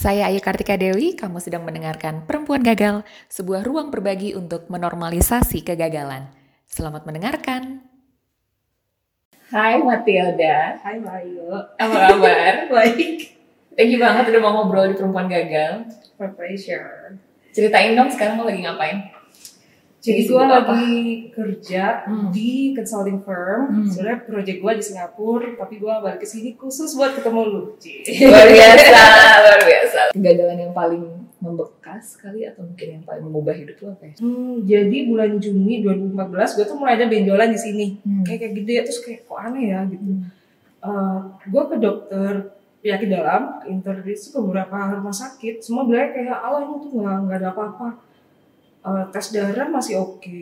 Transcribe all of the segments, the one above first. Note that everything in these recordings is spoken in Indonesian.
Saya Ayu Kartika Dewi, kamu sedang mendengarkan Perempuan Gagal, sebuah ruang berbagi untuk menormalisasi kegagalan. Selamat mendengarkan. Hai Matilda. Hai Bayu. Apa kabar? Baik. Thank you banget udah mau ngobrol di Perempuan Gagal. My pleasure. Ceritain dong sekarang lo lagi ngapain? Jadi gue apa? lagi kerja Hmm. di consulting firm. Hmm. Sebenarnya project gue di Singapura, tapi gue balik ke sini khusus buat ketemu lu. Ci. Luar biasa, luar biasa. Kegagalan yang paling membekas kali atau mungkin yang paling mengubah hidup lo apa ya? Hmm, jadi bulan Juni 2014 gue tuh mulai ada benjolan di sini. Hmm. Kayak kayak gede terus kayak kok aneh ya gitu. Hmm. gue ke dokter penyakit dalam, ke internis ke beberapa rumah sakit, semua bilang kayak Allah ini tuh nggak nggak ada apa-apa. Eh, tes darah masih oke.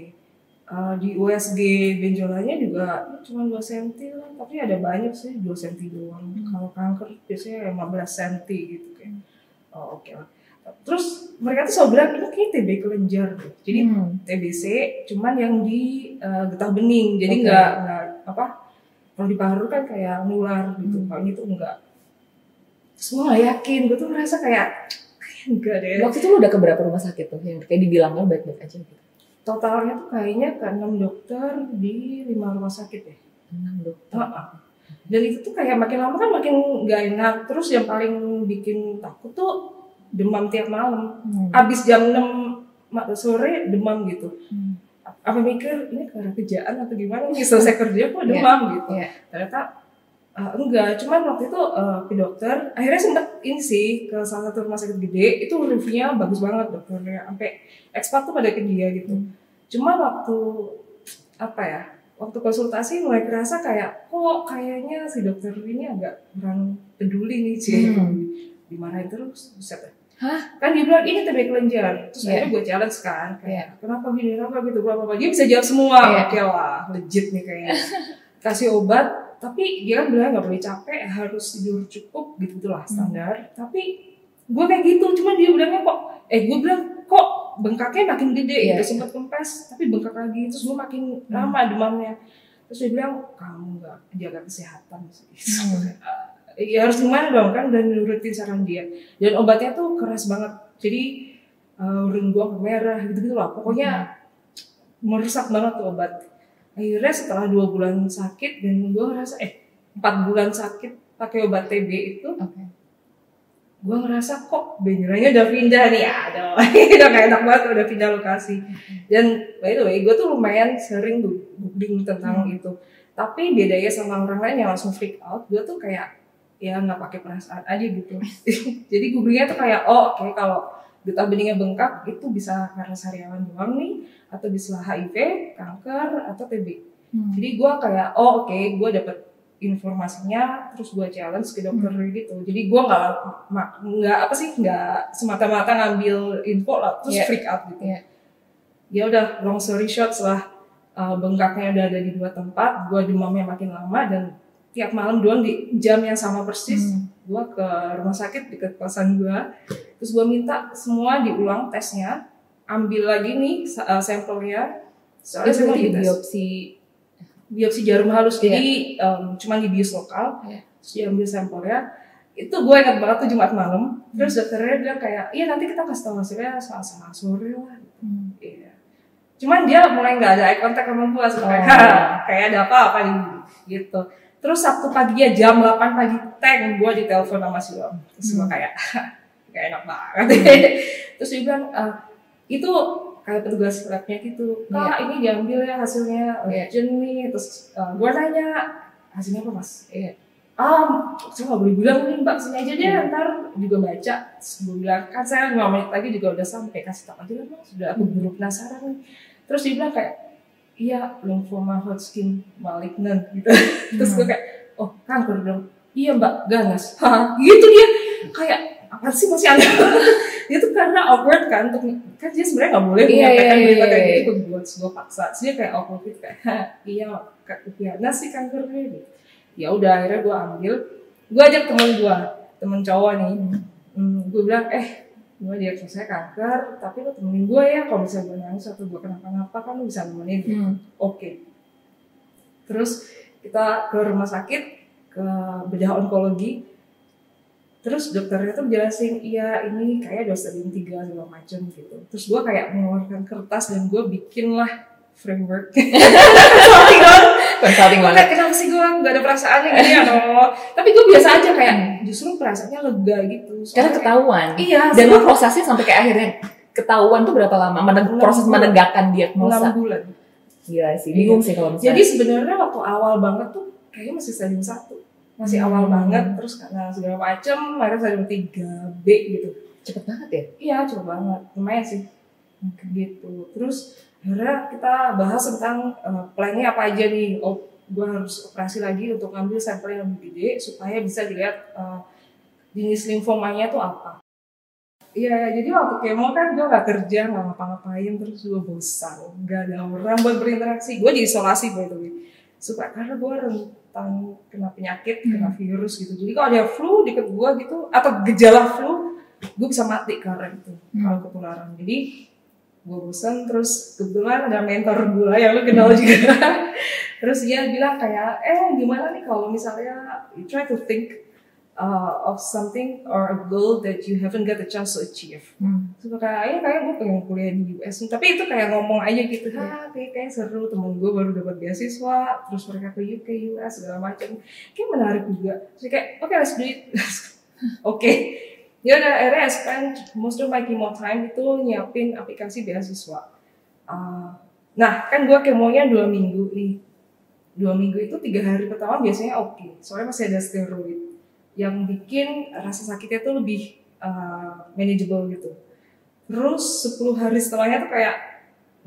Eh, di USG benjolannya juga cuma 2 cm lah, tapi ada banyak sih 2 cm doang. Hmm. Kalau kanker biasanya 15 cm gitu kayak. Oh oke lah. Terus mereka tuh selalu bilang ini kayak TB kelenjar. Jadi Hmm. TBC cuman yang di eh, getah bening jadi nggak nggak apa kalau di paru kan kayak nular gitu Hmm. kalau ini tuh enggak nggak yakin gue tuh ngerasa kayak kayak enggak deh Waktu itu lo udah ke berapa rumah sakit tuh yang kayak dibilang lo baik-baik aja gitu? totalnya tuh kayaknya ke enam dokter di lima rumah sakit ya Enam dokter. Heeh. dan itu tuh kayak makin lama kan makin nggak enak terus yang paling bikin takut tuh demam tiap malam Hmm. abis jam 6 ma- sore demam gitu Hmm. apa mikir ini karena kerjaan atau gimana nih selesai kerja kok demam gitu Iya. ternyata uh, enggak cuman waktu itu uh, ke dokter akhirnya sempet ini sih ke salah satu rumah sakit gede itu reviewnya bagus banget dokternya sampai ekspat tuh pada ke dia gitu Hmm. cuma waktu apa ya waktu konsultasi mulai kerasa kayak kok kayaknya si dokter ini agak kurang peduli nih sih Hmm. dimarahin terus buset. Hah? kan dia bilang ini TB kelenjar terus Iya. akhirnya gue challenge kan kayak kenapa gini kenapa gitu bla bla dia bisa jawab semua Iya. oke lah legit nih kayaknya kasih obat tapi dia kan bilang nggak boleh capek harus tidur cukup gitu lah Hmm. standar tapi gue kayak gitu cuma dia bilangnya kok eh gue bilang kok bengkaknya makin gede Iya. gitu sempat kempes tapi bengkak lagi terus gue makin Hmm. lama demamnya terus dia bilang kamu nggak jaga kesehatan sih Hmm. ya harus gimana dong kan dan nurutin saran dia dan obatnya tuh keras banget jadi uh, urun gua merah gitu gitu lah pokoknya merusak banget tuh obat akhirnya setelah dua bulan sakit dan gua ngerasa eh empat bulan sakit pakai obat TB itu Oke. gua ngerasa kok benjolannya udah pindah nih. Aduh udah gak enak banget udah pindah lokasi. Dan by the way gue tuh lumayan sering googling tentang Hmm. itu. Tapi bedanya sama orang lain yang langsung freak out gue tuh kayak ya nggak pakai perasaan aja gitu. Jadi googlingnya tuh kayak oh oke kalau getah beningnya bengkak itu bisa karena sariawan doang nih atau bisa HIV kanker atau TB Hmm. jadi gue kayak oh oke gue dapet informasinya terus gue challenge ke dokter gitu jadi gue nggak nggak apa sih nggak semata-mata ngambil info lah terus Iya. freak out gitu Iya. ya udah long story short setelah uh, bengkaknya udah ada di dua tempat gue demamnya makin lama dan tiap malam doang di jam yang sama persis Hmm. gue ke rumah sakit deket kosan gue terus gue minta semua diulang tesnya ambil lagi nih uh, sampelnya. Soalnya Itu berarti dites. biopsi. Biopsi jarum halus. Iya. jadi um, cuma dibius lokal. Iya. terus diambil sampelnya. Itu gue ingat banget tuh Jumat malam. Terus dokternya bilang kayak iya nanti kita kasih tahu hasilnya selasa sore lah. Hmm. iya. Cuman dia mulai nggak ada eye contact sama gue kayak Oh. kayak ada apa-apa gitu. Terus Sabtu pagi ya jam 8 pagi tank gue ditelepon sama si Om. Terus gue Hmm. kayak kayak enak banget. Terus dia bilang "Eh, itu kayak petugas labnya gitu. Kak Iya. ini diambil ya hasilnya Iya. urgent nih. Terus uh, gue nanya hasilnya apa mas? Iya. ah saya nggak boleh bilang nih mbak. Sini aja deh Iya. ntar juga baca. Gue bilang kan saya lima menit lagi juga udah sampai kasih tau aja lah bang sudah aku Hmm. buru penasaran nih. Terus dia bilang kayak iya lymphoma Hodgkin malignant gitu. Terus gue kayak oh kanker dong iya mbak. Ganas. Hah, gitu dia. Kayak apa sih masih ada? Dia tuh karena awkward kan untuk kan dia sebenarnya nggak boleh Iya, menyampaikan iya, berita iya, kayak iya. gitu terus gue paksa. Dia kayak awkward gitu kayak "Hah, iya kak ganas sih kankernya gitu ya udah akhirnya gue ambil. Gue ajak temen gue temen cowok nih. Hmm, gue bilang eh gue diagnosa saya kanker tapi lo temenin gue ya kalau misalnya gue nangis atau gue kenapa-napa kan lo bisa nemenin. Hmm. oke. Terus kita ke rumah sakit ke bedah onkologi terus dokternya tuh jelasin iya ini kayak doserin tiga segala macam gitu terus gue kayak mengeluarkan kertas dan gue bikin lah framework consulting dong Consulting banget. Kayak kenapa sih gue gak ada perasaannya gini ya no. tapi gue biasa aja kayak justru perasaannya lega gitu Karena kayak- ketahuan. iya Dan selama prosesnya sampai kayak akhirnya ketahuan tuh berapa lama? Meneg- Enam proses bulan. menegakkan enam diagnosa. bulan Gila sih, bingung sih kalau misalnya. jadi sebenarnya waktu awal banget tuh kayaknya masih stadium satu masih awal banget terus karena segala macem akhirnya stadium 3 B gitu cepet banget ya. Iya, coba banget. Lumayan sih. Gitu. Terus akhirnya kita bahas tentang uh, plannya apa aja nih. Oh, gue harus operasi lagi untuk ngambil sampel yang lebih gede supaya bisa dilihat uh, jenis limfomanya tuh apa. Iya, jadi waktu kemo kan gue gak kerja, gak ngapa-ngapain, terus gue bosan. Gak ada orang buat berinteraksi. Gue diisolasi by the way. Suka karena gue rentan kena penyakit, kena virus gitu. Jadi kalau ada flu deket gue gitu, atau gejala flu, gue bisa mati karena itu Hmm. kalau ketularan jadi gue bosan terus kebetulan ada mentor gue yang lu kenal juga terus dia bilang kayak eh gimana nih kalau misalnya you try to think uh, of something or a goal that you haven't got a chance to achieve. Hmm. Terus kayak ya kayak gue pengen kuliah di US tapi itu kayak ngomong aja gitu ah kayak kayak seru temen gue baru dapat beasiswa terus mereka ke UK US segala macam. Kayak menarik juga. Terus kayak oke let's do it. Oke ya udah akhirnya I spend most of my chemo time itu nyiapin aplikasi beasiswa. Ah, nah kan gue kemonya dua minggu nih. Dua minggu itu tiga hari pertama biasanya oke. Soalnya masih ada steroid yang bikin rasa sakitnya tuh lebih uh, manageable gitu. Terus 10 hari setelahnya tuh kayak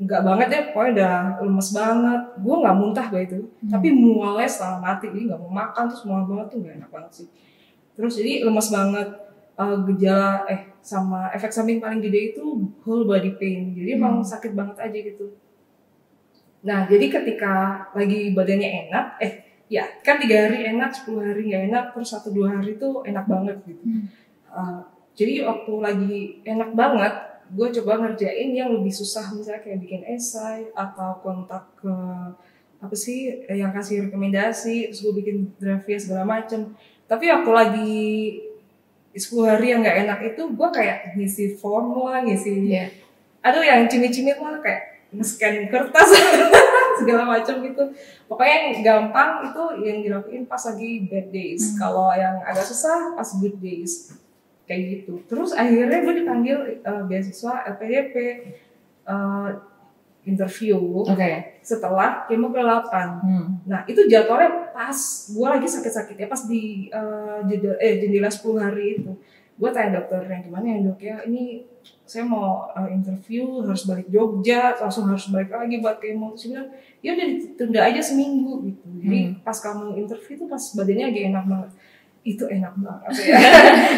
nggak banget deh pokoknya udah lemes banget. Gue nggak muntah gue itu tapi mualnya setengah mati jadi nggak mau makan terus mual banget tuh gak enak banget sih. Terus jadi lemes banget Uh, gejala eh sama efek samping paling gede itu whole body pain. Jadi emang sakit banget aja gitu. Nah jadi ketika lagi badannya enak eh ya kan tiga hari enak 10 hari nggak enak terus satu dua hari tuh enak banget gitu Hmm. Uh, jadi waktu lagi enak banget gue coba ngerjain yang lebih susah misalnya kayak bikin esai atau kontak ke apa sih eh, yang kasih rekomendasi terus gue bikin draftnya segala macem tapi waktu lagi 10 hari yang nggak enak itu gue kayak ngisi form lah ngisi Iya. aduh yang cimit-cimit lah kayak nge-scan kertas segala macam gitu. Pokoknya yang gampang itu yang dilakuin pas lagi bad days. Kalau yang agak susah pas good days. Kayak gitu. Terus akhirnya gue dipanggil eh, beasiswa LPDP eh, interview. Oke. setelah kemo ke-8 Hmm. Nah itu jadwalnya pas. Gue lagi sakit-sakitnya pas di eh, jeda, eh, jendela 10 hari itu gue tanya dokternya gimana ya dok? Ya ini saya mau eh, interview harus balik Jogja langsung harus balik lagi buat kemo dia bilang ya udah ditunda aja seminggu gitu. Jadi Hmm. pas kamu interview tuh pas badannya lagi enak banget. Itu enak banget. Ya.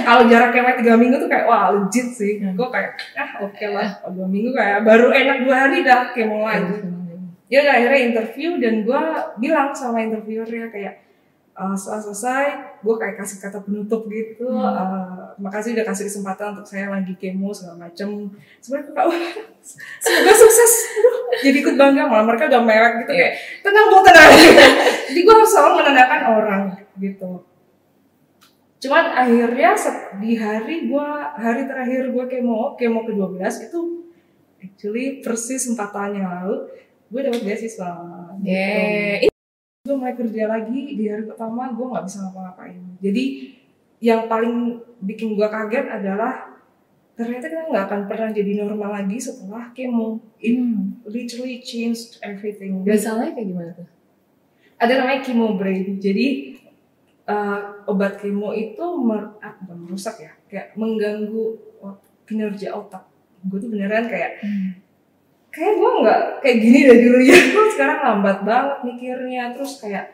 kalau jaraknya kayak tiga minggu tuh kayak wah legit sih. Hmm. gue kayak ah oke lah kalau dua minggu kayak baru enak dua hari dah kemo lagi. Dia udah akhirnya interview dan gue bilang sama interviewernya kayak "Eh, setelah selesai gue kayak kasih kata penutup gitu Hmm. "Eh, makasih udah kasih kesempatan untuk saya lagi kemo segala macem sebenarnya "Wah, semoga sukses Aduh, jadi ikut bangga malah mereka udah mewek gitu Iya. kayak tenang bu tenang jadi gue harus selalu menenangkan orang gitu cuman akhirnya di hari gue hari terakhir gue kemo kemo ke 12 itu actually persis empat tahun yang lalu gue dapat beasiswa gitu. Mulai kerja lagi di hari pertama gue nggak bisa ngapa-ngapain. Jadi yang paling bikin gue kaget adalah ternyata kita nggak akan pernah jadi normal lagi setelah kemo. It Hmm. literally changed everything. Dan Gejalanya kayak gimana tuh? ada namanya chemo brain. Jadi uh, obat kemo itu mer ah, bukan merusak ya kayak mengganggu kinerja otak. Gue tuh beneran kayak kayak gue nggak kayak gini dari dulu ya gue sekarang lambat banget mikirnya. Terus kayak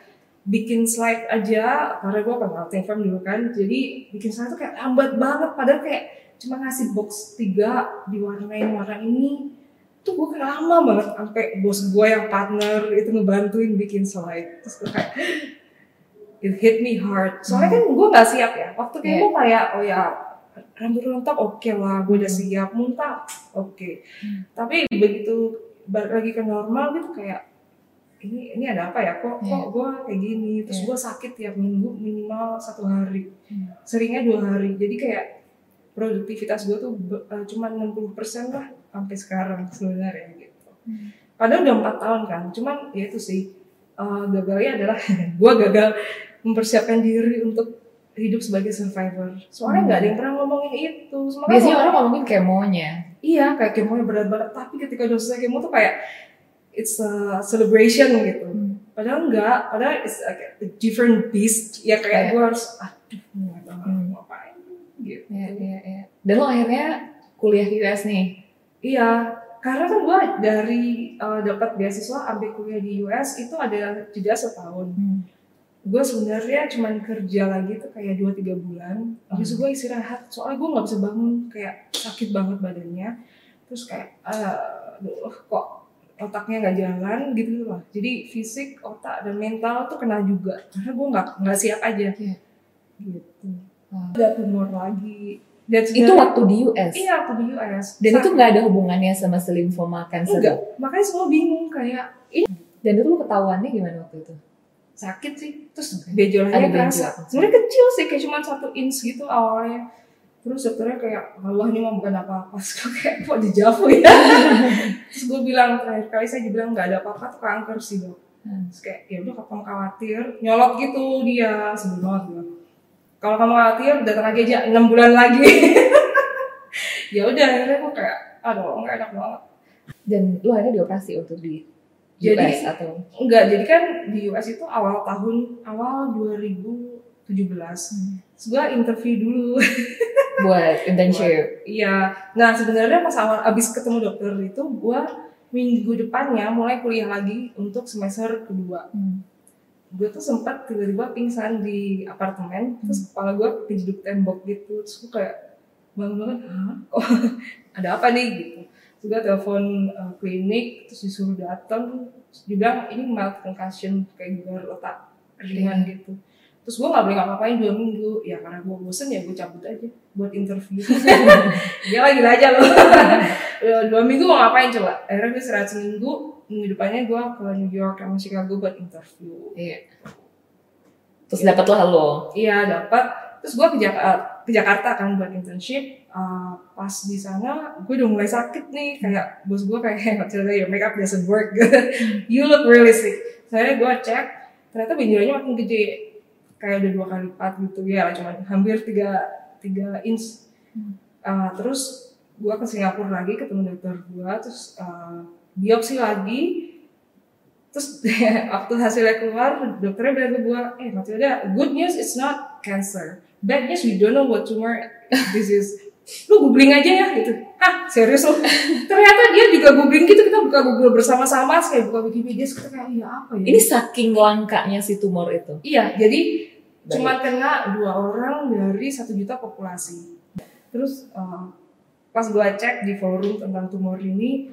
bikin slide aja karena gue acting firm dulu kan. Jadi bikin slide tuh kayak lambat banget. Padahal kayak cuma ngasih box tiga diwarnain warna ini. Tuh gue kayak lama banget sampai bos gue yang partner itu ngebantuin bikin slide. Terus gue kayak it hit me hard. Soalnya kan gue nggak siap ya. Waktu kayak gue kayak oh ya rambut rontok oke lah gue udah siap. Muntah oke. Tapi begitu balik lagi ke normal gitu kayak ini ini ada apa ya? Kok Iya. kok gue kayak gini? Terus Iya. gue sakit tiap minggu minimal satu hari. Hmm. seringnya dua hari. Jadi kayak produktivitas gue tuh eh, cuma 60% lah sampai sekarang sebenarnya gitu. Hmm. padahal udah empat tahun kan cuman ya itu sih eh, gagalnya adalah gue gagal mempersiapkan diri untuk hidup sebagai survivor soalnya Hmm. nggak ada yang pernah ngomongin itu Sebenarnya Biasanya orang ngomongin kemonya. iya kayak kemonya berat-berat tapi ketika udah selesai kemo tuh kayak it's a celebration gitu Hmm. padahal enggak padahal it's like a different beast ya kayak Iya. gue harus aduh nggak tahu Hmm. ngapain gitu Iya, iya, iya. Dan lo akhirnya kuliah di US nih. iya karena kan gue dari uh, dapat beasiswa ambil kuliah di US itu ada jeda setahun Hmm. Gue sebenarnya cuman kerja lagi tuh kayak dua tiga bulan habis itu gue istirahat soalnya gue nggak bisa bangun kayak sakit banget badannya terus kayak eh, aduh kok otaknya nggak jalan gitu lah jadi fisik otak dan mental tuh kena juga karena gue nggak nggak siap aja Iya. gitu Wah. ada tumor lagi dan Itu waktu di US. iya waktu di US Dan Sa- itu nggak ada hubungannya sama selingfoma cancer. enggak makanya semua bingung kayak ih Dan itu lo ketahuannya gimana waktu itu? Sakit sih. Terus benjolannya kerasa. benjol. sebenarnya kecil sih kayak cuma satu inch gitu awalnya. Terus dokternya kayak Allah ini mah bukan apa-apa. Terus kayak kok dijauh ya? Terus gue bilang terakhir kali saya bilang nggak ada apa-apa tuh kanker sih dok Hmm. terus kayak ya udah kamu khawatir nyolot gitu dia. Sebel banget gue kalau kamu khawatir datang lagi aja enam bulan lagi. Ya udah akhirnya gue kayak aduh nggak enak banget. Dan lo akhirnya dioperasi waktu di Jadi- US atau? Enggak, jadi kan di US itu awal tahun awal 2017. Terus gue interview dulu. buat internship. Iya. Nah sebenarnya pas awal abis ketemu dokter itu gue minggu depannya mulai kuliah lagi untuk semester kedua. Hmm. Gue tuh sempat tiba-tiba pingsan di apartemen, terus kepala gue kejeduk tembok gitu. Terus gue kayak bangun-bangun, hah? Kok ada apa nih gitu. Gue telepon uh, klinik, terus disuruh datang. Terus dibilang ini mild concussion, kayak gegar otak ringan gitu. Terus gue gak boleh ngapa-ngapain dua minggu. Ya karena gue bosen ya gue cabut aja buat interview. Dia lagi aja loh. Ya, dua minggu mau ngapain coba? Akhirnya gue istirahat seminggu, minggu depannya gue ke New York sama Chicago buat interview. Iya. Terus dapet lah lo. Iya dapat. Terus gue ke Jakarta, ke Jakarta kan buat internship. Uh, pas di sana gue udah mulai sakit nih kayak bos gue kayak cerita your makeup doesn't work. you look really sick. Saya gue cek ternyata benjolannya makin gede kayak udah dua kali lipat gitu ya cuma hampir tiga tiga inch. Uh, terus gue ke Singapura lagi ketemu dokter gue terus uh, biopsi lagi terus waktu hasilnya keluar dokternya bilang ke gue eh Matilda good news it's not cancer. Bad news we don't know what tumor this is. Lu googling aja ya gitu. Hah serius lu? Ternyata dia juga googling gitu kita buka google bersama-sama kayak buka wikipedia kita kayak iya apa ya? Ini saking langkanya si tumor itu. iya jadi Baik. cuma kena dua orang dari satu juta populasi. Terus uh, pas gua cek di forum tentang tumor ini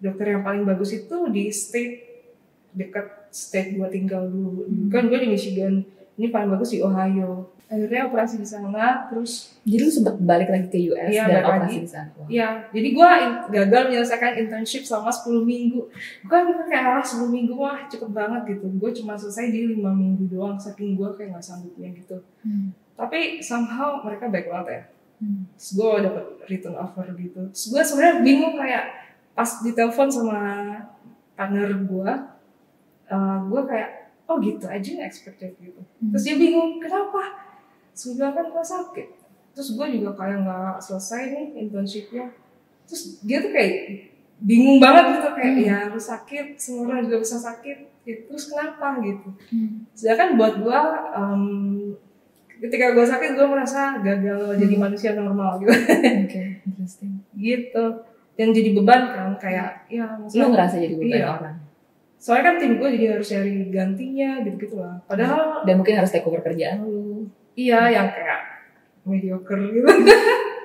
dokter yang paling bagus itu di state dekat state gua tinggal dulu. Kan gua di Michigan ini paling bagus di Ohio akhirnya operasi di sana terus Jadi lu sempet balik lagi ke US Iya, dan operasi lagi. di sana. Wah. ya jadi gua in- gagal menyelesaikan internship selama 10 minggu gua mikir kayak ah 10 minggu wah cepet banget gitu gua cuma selesai di lima minggu doang saking gua kayak nggak sanggupnya gitu Hmm. tapi somehow mereka baik banget ya Hmm. terus gue dapet return offer gitu terus gue sebenarnya bingung kayak pas ditelepon sama partner gue uh, gue kayak oh gitu aja expected gitu Hmm. terus dia bingung kenapa sudah kan gue sakit terus gue juga kayak nggak selesai nih internshipnya terus dia tuh kayak bingung banget gitu kayak Hmm. ya lu sakit semua orang juga bisa sakit gitu. terus kenapa gitu Hmm. sedangkan buat gue um, ketika gue sakit gue merasa gagal jadi manusia normal gitu Oke, interesting. gitu dan jadi beban kan kayak ya Lu ngerasa jadi beban Iya. orang soalnya kan tim gue jadi harus cari gantinya gitu gitu lah padahal dan mungkin harus take over kerjaan lu. iya yang kayak mediocre gitu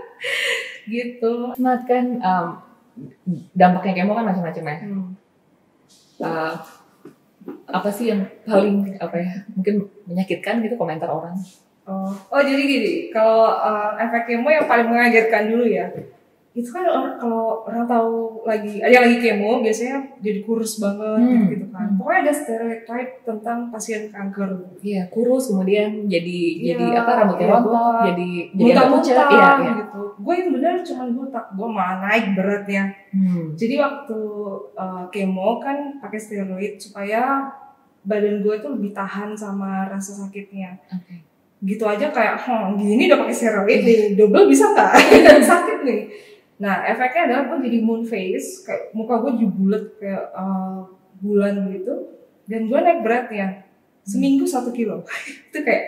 gitu Semat kan um, dampaknya kemo kan macam-macam ya. Hmm. Uh, apa sih yang paling apa ya mungkin menyakitkan gitu komentar orang oh oh jadi gini kalau uh, efek kemo yang paling mengagetkan dulu ya itu kan orang kalau orang tahu lagi ada yang lagi kemo biasanya jadi kurus banget Hmm. gitu, kan. Pokoknya ada stereotype tentang pasien kanker. Iya, kurus kemudian jadi Iya, jadi apa rambutnya iya, rontok, jadi jadi muntah-muntah Iya, iya. gitu. Gue yang bener cuma botak gue malah naik beratnya. Hmm. jadi waktu uh, kemo kan pakai steroid supaya badan gue tuh lebih tahan sama rasa sakitnya. Oke. gitu aja kayak hmm, gini udah pakai steroid nih double bisa nggak? Sakit nih nah efeknya adalah gue jadi moon face kayak muka gue jadi bulat kayak uh, bulan gitu. Dan gue naik berat ya seminggu satu kilo. Itu kayak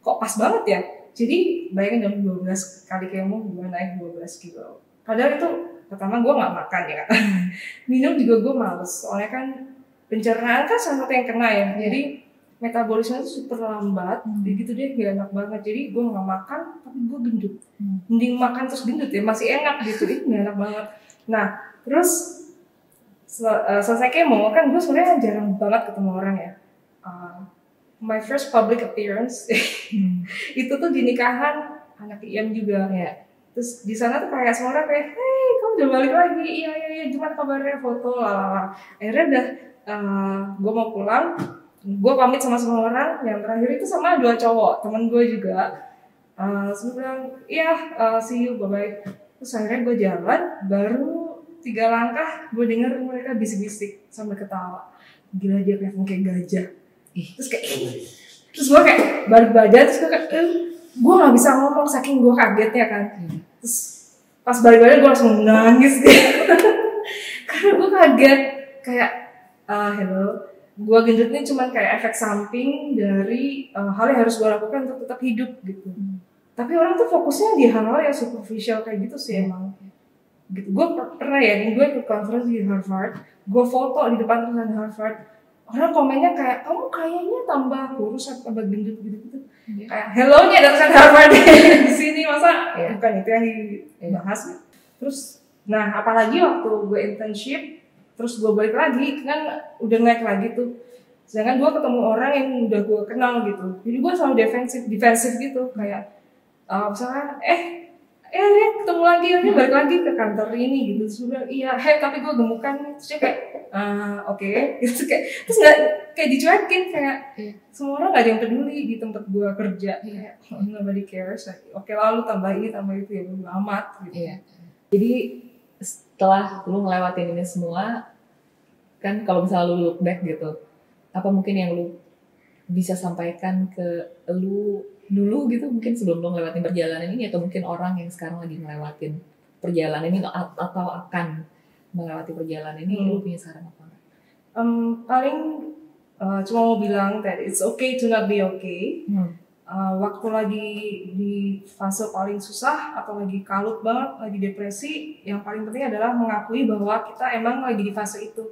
kok pas banget ya? Jadi bayangin dalam 12 kali kemo gue naik 12 kilo. Padahal itu pertama gue nggak makan ya. Minum juga gue males. Soalnya kan pencernaan kan satu yang kena ya. Jadi metabolisme itu super lambat Hmm. jadi gitu deh gak enak banget. Jadi gue nggak makan tapi gue gendut. Hmm. mending makan terus gendut ya masih enak gitu. Ih, gak enak banget. Nah terus sel- eh, selesai kemo kan gue sebenarnya jarang banget ketemu orang ya. Uh, my first public appearance Hmm. itu tuh di nikahan anak IM juga. Iya. terus di sana tuh kayak semua orang kayak hey kamu udah balik lagi? Iya iya iya gimana kabarnya? Foto lalala akhirnya udah gue mau pulang gue pamit sama semua orang yang terakhir itu sama dua cowok temen gue juga uh, terus gue bilang iya uh, see you bye bye terus akhirnya gue jalan baru tiga langkah gue denger mereka bisik-bisik sambil ketawa gila dia kelihatan kayak gajah Ih. terus kayak "Ih." terus gue kayak balik badan terus gue kayak "Eh." gue nggak bisa ngomong saking gue kagetnya kan Hmm. terus pas balik badan gue langsung nangis gitu karena gue kaget kayak ah hello gue gendut ini cuman kayak efek samping dari uh, hal yang harus gue lakukan untuk tetap hidup gitu Hmm. tapi orang tuh fokusnya di hal-hal yang superficial kayak gitu sih emang gitu gue pernah ya gue ikut conference di Harvard gue foto di depan tulisan Harvard orang komennya kayak kamu kayaknya tambah kurus atau tambah gendut gitu gitu Iya. kayak hello nya ada tulisan Harvard di sini masa Iya. bukan itu yang dibahas gitu. terus nah apalagi waktu gue internship terus gue balik lagi kan udah naik lagi tuh. Sedangkan gue ketemu orang yang udah gue kenal gitu. Jadi gue selalu defensif defensif gitu. Kayak uh, misalnya eh eh lihat ketemu lagi ini balik lagi ke kantor ini gitu. Terus gue bilang iya hei tapi gue gemukan. Terus dia kayak "Ah, oke. Gitu kayak terus nggak kayak dicuekin kayak Iya. semua orang gak ada yang peduli di tempat gue kerja. Iya. kayak "Oh, nobody cares. Oke lalu tambah ini tambah itu ya bodo amat gitu. Iya. Jadi setelah lu ngelewatin ini semua, kan kalau misalnya lu look back gitu, apa mungkin yang lu bisa sampaikan ke lu dulu gitu mungkin sebelum lu ngelewatin perjalanan ini atau mungkin orang yang sekarang lagi ngelewatin perjalanan ini atau akan melewati perjalanan ini Hmm. lu punya saran apa? Em, paling uh, cuma mau bilang that it's okay to not be okay Hmm. Uh, waktu lagi di fase paling susah atau lagi kalut banget, lagi depresi, yang paling penting adalah mengakui bahwa kita emang lagi di fase itu.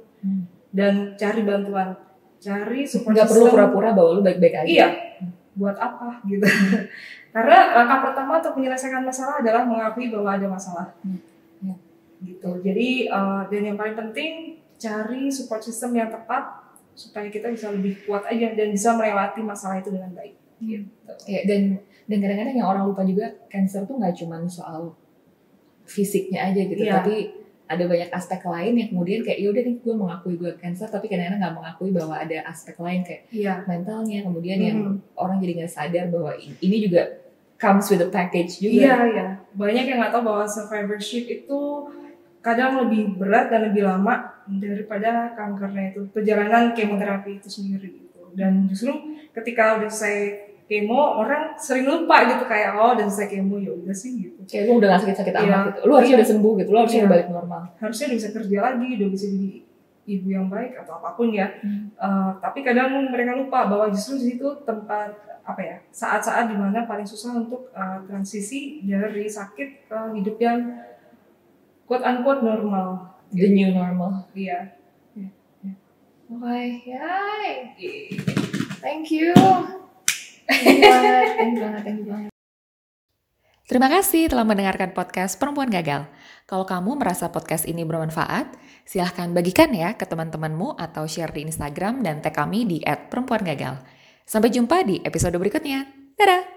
Dan cari bantuan, cari support Nggak perlu pura-pura bahwa lu baik-baik aja. Iya, buat apa gitu? Karena langkah pertama untuk menyelesaikan masalah adalah mengakui bahwa ada masalah. Hmm, iya. Gitu. Jadi uh, dan yang paling penting cari support system yang tepat supaya kita bisa lebih kuat aja dan bisa melewati masalah itu dengan baik. Gitu. Ya, dan dan kadang-kadang yang orang lupa juga cancer tuh nggak cuma soal fisiknya aja gitu, Iya. tapi ada banyak aspek lain yang kemudian kayak yaudah nih gue mengakui gue cancer, tapi kadang-kadang nggak mengakui bahwa ada aspek lain kayak Iya. mentalnya, kemudian yang Mhm. orang jadi nggak sadar bahwa ini juga comes with a package juga. Iya, iya. Banyak yang nggak tahu bahwa survivorship itu kadang lebih berat dan lebih lama daripada kankernya itu. Perjalanan kemoterapi itu sendiri gitu. Dan justru ketika udah selesai kemo, orang sering lupa gitu kayak oh udah selesai kemo ya udah sih gitu. Kayak lu udah gak sakit-sakit Iya. amat gitu, lu harusnya Iya. udah sembuh gitu, lu harusnya Iya. udah balik normal. Harusnya udah bisa kerja lagi, udah bisa jadi ibu yang baik atau apa pun ya. Hmm. Uh, tapi kadang mereka lupa bahwa justru di situ tempat apa ya saat-saat di mana paling susah untuk uh, transisi dari sakit ke hidup yang quote unquote normal. The new normal. Iya. Oke, yay. Thank you. Terima kasih telah mendengarkan podcast Perempuan Gagal. Kalau kamu merasa podcast ini bermanfaat, silahkan bagikan ya ke teman-temanmu atau share di Instagram dan tag kami di @perempuangagal. Sampai jumpa di episode berikutnya. Dadah!